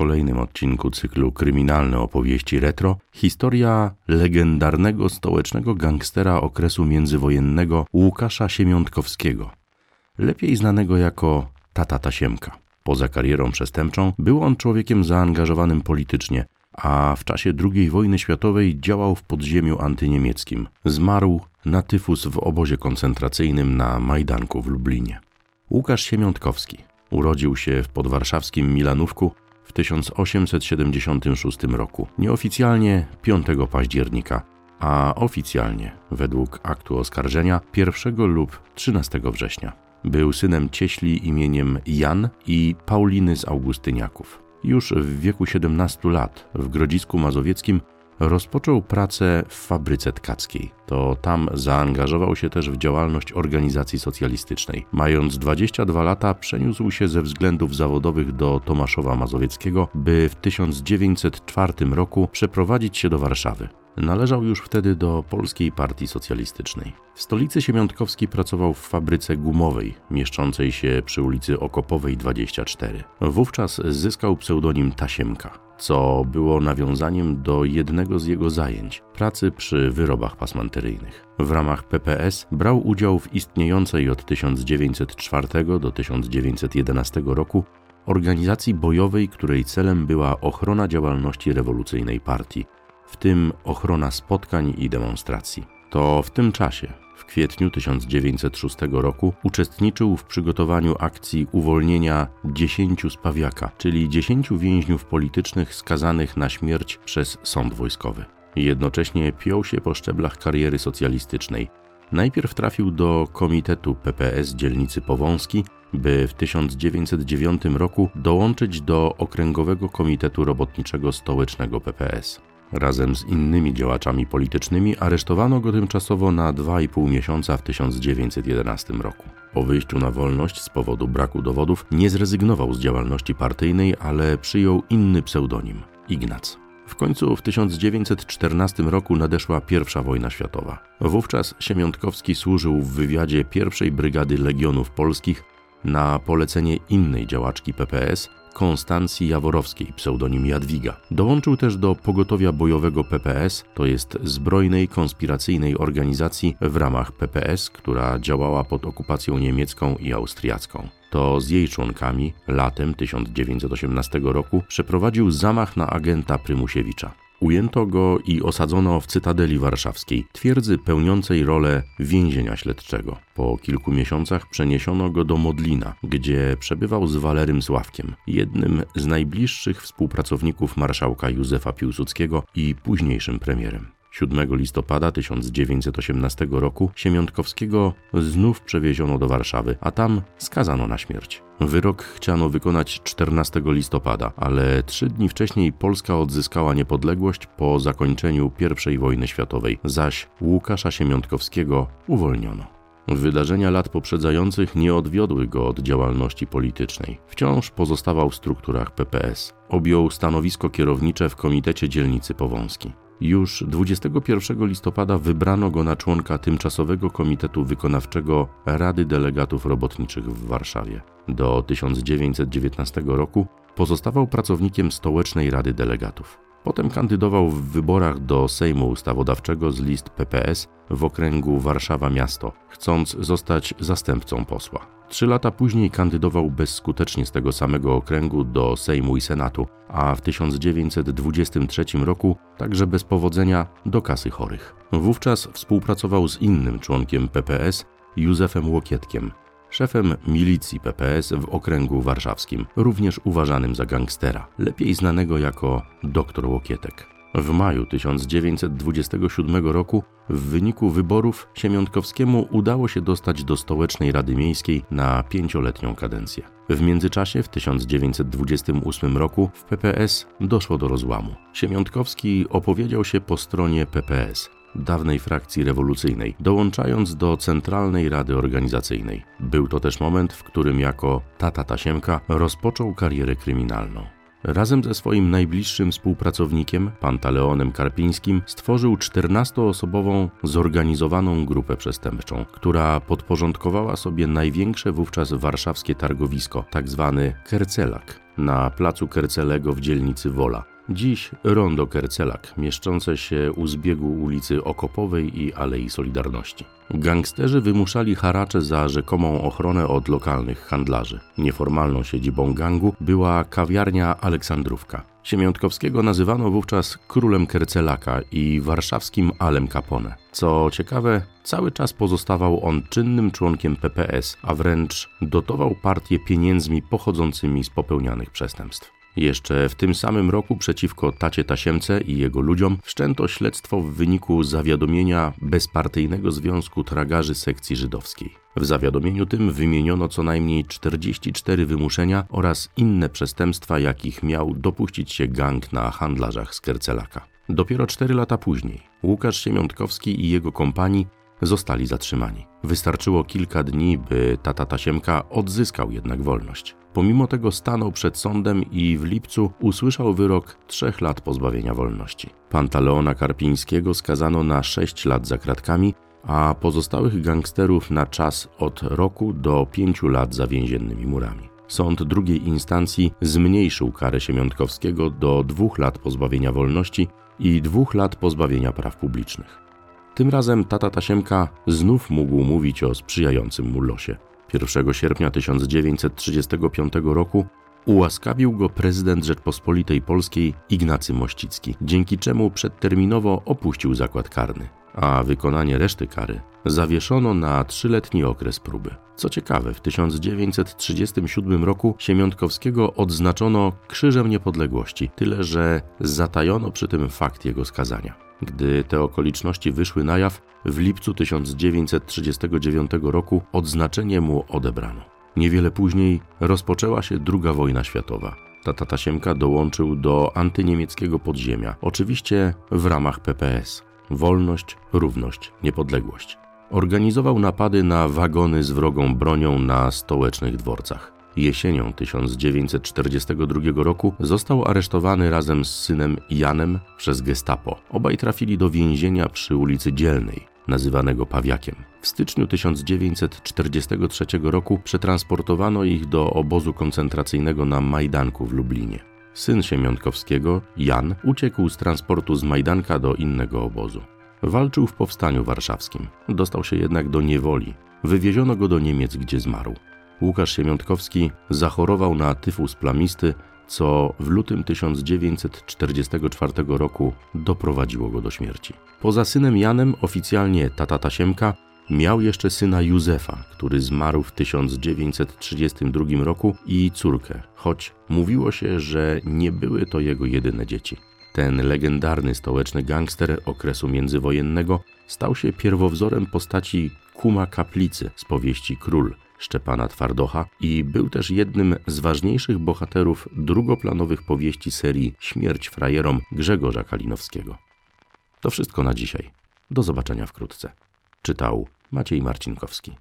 kolejnym odcinku cyklu Kryminalne opowieści retro historia legendarnego stołecznego gangstera okresu międzywojennego Łukasza Siemiątkowskiego, lepiej znanego jako Tata Tasiemka. Poza karierą przestępczą był on człowiekiem zaangażowanym politycznie, a w czasie II wojny światowej działał w podziemiu antyniemieckim. Zmarł na tyfus w obozie koncentracyjnym na Majdanku w Lublinie. Łukasz Siemiątkowski urodził się w podwarszawskim Milanówku w 1876 roku, nieoficjalnie 5 października, a oficjalnie, według aktu oskarżenia, 1 lub 13 września. Był synem cieśli imieniem Jan i Pauliny z Augustyniaków. Już w wieku 17 lat w Grodzisku Mazowieckim rozpoczął pracę w fabryce tkackiej. To tam zaangażował się też w działalność organizacji socjalistycznej. Mając 22 lata, przeniósł się ze względów zawodowych do Tomaszowa Mazowieckiego, by w 1904 roku przeprowadzić się do Warszawy. Należał już wtedy do Polskiej Partii Socjalistycznej. W stolicy Siemiątkowski pracował w fabryce gumowej, mieszczącej się przy ulicy Okopowej 24. Wówczas zyskał pseudonim Tasiemka, co było nawiązaniem do jednego z jego zajęć pracy przy wyrobach pasmanteryjnych. W ramach PPS brał udział w istniejącej od 1904 do 1911 roku organizacji bojowej, której celem była ochrona działalności rewolucyjnej partii tym ochrona spotkań i demonstracji. To w tym czasie, w kwietniu 1906 roku, uczestniczył w przygotowaniu akcji uwolnienia 10 z Pawiaka, czyli 10 więźniów politycznych skazanych na śmierć przez sąd wojskowy. Jednocześnie piął się po szczeblach kariery socjalistycznej. Najpierw trafił do Komitetu PPS dzielnicy Powązki, by w 1909 roku dołączyć do Okręgowego Komitetu Robotniczego Stołecznego PPS. Razem z innymi działaczami politycznymi aresztowano go tymczasowo na 2,5 miesiąca w 1911 roku. Po wyjściu na wolność z powodu braku dowodów nie zrezygnował z działalności partyjnej, ale przyjął inny pseudonim Ignac. W końcu w 1914 roku nadeszła I wojna światowa. Wówczas Siemiątkowski służył w wywiadzie pierwszej brygady Legionów Polskich na polecenie innej działaczki PPS, Konstancji Jaworowskiej, pseudonim Jadwiga. Dołączył też do pogotowia bojowego PPS, to jest zbrojnej konspiracyjnej organizacji w ramach PPS, która działała pod okupacją niemiecką i austriacką. To z jej członkami latem 1918 roku przeprowadził zamach na agenta Prymusiewicza. Ujęto go i osadzono w Cytadeli Warszawskiej, twierdzy pełniącej rolę więzienia śledczego. Po kilku miesiącach przeniesiono go do Modlina, gdzie przebywał z Walerym Sławkiem, jednym z najbliższych współpracowników marszałka Józefa Piłsudskiego i późniejszym premierem. 7 listopada 1918 roku Siemiątkowskiego znów przewieziono do Warszawy, a tam skazano na śmierć. Wyrok chciano wykonać 14 listopada, ale trzy dni wcześniej Polska odzyskała niepodległość po zakończeniu I wojny światowej, zaś Łukasza Siemiątkowskiego uwolniono. Wydarzenia lat poprzedzających nie odwiodły go od działalności politycznej. Wciąż pozostawał w strukturach PPS. Objął stanowisko kierownicze w Komitecie Dzielnicy Powązki. Już 21 listopada wybrano go na członka Tymczasowego Komitetu Wykonawczego Rady Delegatów Robotniczych w Warszawie. Do 1919 roku pozostawał pracownikiem Stołecznej Rady Delegatów. Potem kandydował w wyborach do Sejmu Ustawodawczego z list PPS w okręgu Warszawa Miasto, chcąc zostać zastępcą posła. Trzy lata później kandydował bezskutecznie z tego samego okręgu do Sejmu i Senatu, a w 1923 roku także bez powodzenia do kasy chorych. Wówczas współpracował z innym członkiem PPS, Józefem Łokietkiem, szefem milicji PPS w okręgu warszawskim, również uważanym za gangstera, lepiej znanego jako doktor Łokietek. W maju 1927 roku w wyniku wyborów Siemiątkowskiemu udało się dostać do Stołecznej Rady Miejskiej na pięcioletnią kadencję. W międzyczasie w 1928 roku w PPS doszło do rozłamu. Siemiątkowski opowiedział się po stronie PPS, dawnej frakcji rewolucyjnej, dołączając do Centralnej Rady Organizacyjnej. Był to też moment, w którym jako tata Tasiemka rozpoczął karierę kryminalną. Razem ze swoim najbliższym współpracownikiem, Pantaleonem Karpińskim, stworzył 14-osobową zorganizowaną grupę przestępczą, która podporządkowała sobie największe wówczas warszawskie targowisko, tzw. Tak Kercelak, na placu Kercelego w dzielnicy Wola. Dziś rondo Kercelak, mieszczące się u zbiegu ulicy Okopowej i Alei Solidarności. Gangsterzy wymuszali haracze za rzekomą ochronę od lokalnych handlarzy. Nieformalną siedzibą gangu była kawiarnia Aleksandrówka. Siemiątkowskiego nazywano wówczas królem Kercelaka i warszawskim Alem Capone. Co ciekawe, cały czas pozostawał on czynnym członkiem PPS, a wręcz dotował partię pieniędzmi pochodzącymi z popełnianych przestępstw. Jeszcze w tym samym roku przeciwko Tacie Tasiemce i jego ludziom wszczęto śledztwo w wyniku zawiadomienia bezpartyjnego Związku Tragarzy Sekcji Żydowskiej. W zawiadomieniu tym wymieniono co najmniej 44 wymuszenia oraz inne przestępstwa, jakich miał dopuścić się gang na handlarzach z Kercelaka. Dopiero cztery lata później Łukasz Siemiątkowski i jego kompanii zostali zatrzymani. Wystarczyło kilka dni, by tata Tasiemka odzyskał jednak wolność. Pomimo tego stanął przed sądem i w lipcu usłyszał wyrok trzech lat pozbawienia wolności. Pantaleona Karpińskiego skazano na sześć lat za kratkami, a pozostałych gangsterów na czas od roku do pięciu lat za więziennymi murami. Sąd drugiej instancji zmniejszył karę Siemiątkowskiego do dwóch lat pozbawienia wolności i dwóch lat pozbawienia praw publicznych. Tym razem tata Tasiemka znów mógł mówić o sprzyjającym mu losie. 1 sierpnia 1935 roku ułaskawił go prezydent Rzeczpospolitej Polskiej Ignacy Mościcki, dzięki czemu przedterminowo opuścił zakład karny, a wykonanie reszty kary zawieszono na trzyletni okres próby. Co ciekawe, w 1937 roku Siemiątkowskiego odznaczono Krzyżem Niepodległości, tyle że zatajono przy tym fakt jego skazania. Gdy te okoliczności wyszły na jaw, w lipcu 1939 roku odznaczenie mu odebrano. Niewiele później rozpoczęła się II wojna światowa. Tata Tasiemka dołączył do antyniemieckiego podziemia, oczywiście w ramach PPS. Wolność, równość, niepodległość. Organizował napady na wagony z wrogą bronią na stołecznych dworcach. Jesienią 1942 roku został aresztowany razem z synem Janem przez Gestapo. Obaj trafili do więzienia przy ulicy Dzielnej, nazywanego Pawiakiem. W styczniu 1943 roku przetransportowano ich do obozu koncentracyjnego na Majdanku w Lublinie. Syn Siemiątkowskiego, Jan, uciekł z transportu z Majdanka do innego obozu. Walczył w powstaniu warszawskim. Dostał się jednak do niewoli. Wywieziono go do Niemiec, gdzie zmarł. Łukasz Siemiątkowski zachorował na tyfus plamisty, co w lutym 1944 roku doprowadziło go do śmierci. Poza synem Janem, oficjalnie tata Tasiemka, miał jeszcze syna Józefa, który zmarł w 1932 roku i córkę, choć mówiło się, że nie były to jego jedyne dzieci. Ten legendarny stołeczny gangster okresu międzywojennego stał się pierwowzorem postaci Kuma Kaplicy z powieści Król – Szczepana Twardocha i był też jednym z ważniejszych bohaterów drugoplanowych powieści serii Śmierć frajerom Grzegorza Kalinowskiego. To wszystko na dzisiaj. Do zobaczenia wkrótce. Czytał Maciej Marcinkowski.